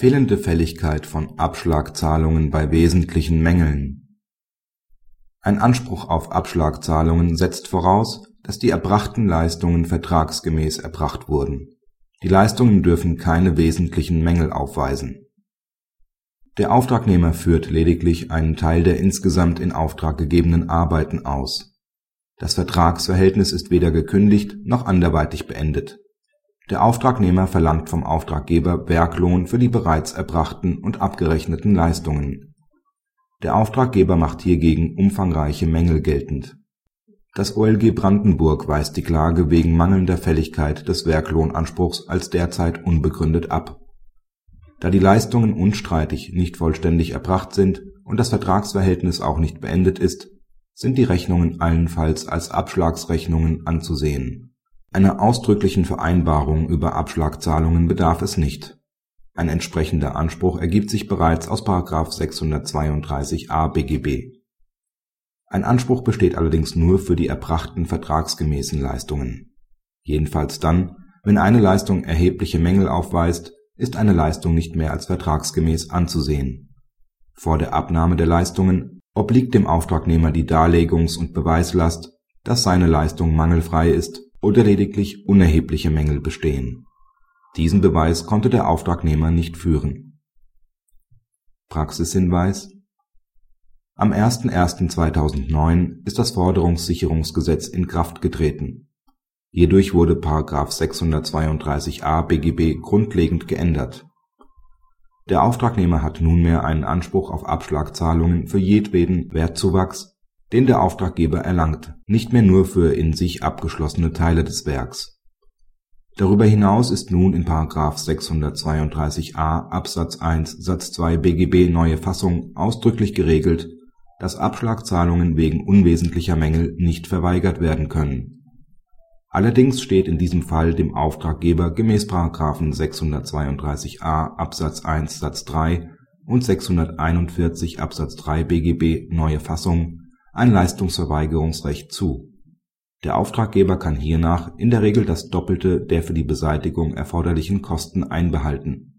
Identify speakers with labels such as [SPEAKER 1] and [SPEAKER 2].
[SPEAKER 1] Fehlende Fälligkeit von Abschlagzahlungen bei wesentlichen Mängeln Ein Anspruch auf Abschlagzahlungen setzt voraus, dass die erbrachten Leistungen vertragsgemäß erbracht wurden. Die Leistungen dürfen keine wesentlichen Mängel aufweisen. Der Auftragnehmer führt lediglich einen Teil der insgesamt in Auftrag gegebenen Arbeiten aus. Das Vertragsverhältnis ist weder gekündigt noch anderweitig beendet. Der Auftragnehmer verlangt vom Auftraggeber Werklohn für die bereits erbrachten und abgerechneten Leistungen. Der Auftraggeber macht hiergegen umfangreiche Mängel geltend. Das OLG Brandenburg weist die Klage wegen mangelnder Fälligkeit des Werklohnanspruchs als derzeit unbegründet ab. Da die Leistungen unstreitig nicht vollständig erbracht sind und das Vertragsverhältnis auch nicht beendet ist, sind die Rechnungen allenfalls als Abschlagsrechnungen anzusehen. Einer ausdrücklichen Vereinbarung über Abschlagzahlungen bedarf es nicht. Ein entsprechender Anspruch ergibt sich bereits aus § 632a BGB. Ein Anspruch besteht allerdings nur für die erbrachten vertragsgemäßen Leistungen. Jedenfalls dann, wenn eine Leistung erhebliche Mängel aufweist ist eine Leistung nicht mehr als vertragsgemäß anzusehen. Vor der Abnahme der Leistungen obliegt dem Auftragnehmer die Darlegungs und Beweislast, dass seine Leistung mangelfrei ist oder lediglich unerhebliche Mängel bestehen. Diesen Beweis konnte der Auftragnehmer nicht führen. Praxishinweis Am 01.01.2009 ist das Forderungssicherungsgesetz in Kraft getreten Hierdurch wurde § 632a BGB grundlegend geändert. Der Auftragnehmer hat nunmehr einen Anspruch auf Abschlagzahlungen für jedweden Wertzuwachs, den der Auftraggeber erlangt, nicht mehr nur für in sich abgeschlossene Teile des Werks. Darüber hinaus ist nun in § 632a Absatz 1 Satz 2 BGB neue Fassung ausdrücklich geregelt, dass Abschlagzahlungen wegen unwesentlicher Mängel nicht verweigert werden können Allerdings steht in diesem Fall dem Auftraggeber gemäß § 632a Absatz 1 Satz 3 und 641 Absatz 3 BGB (neue Fassung) ein Leistungsverweigerungsrecht zu. Der Auftraggeber kann hiernach in der Regel das Doppelte der für die Beseitigung erforderlichen Kosten einbehalten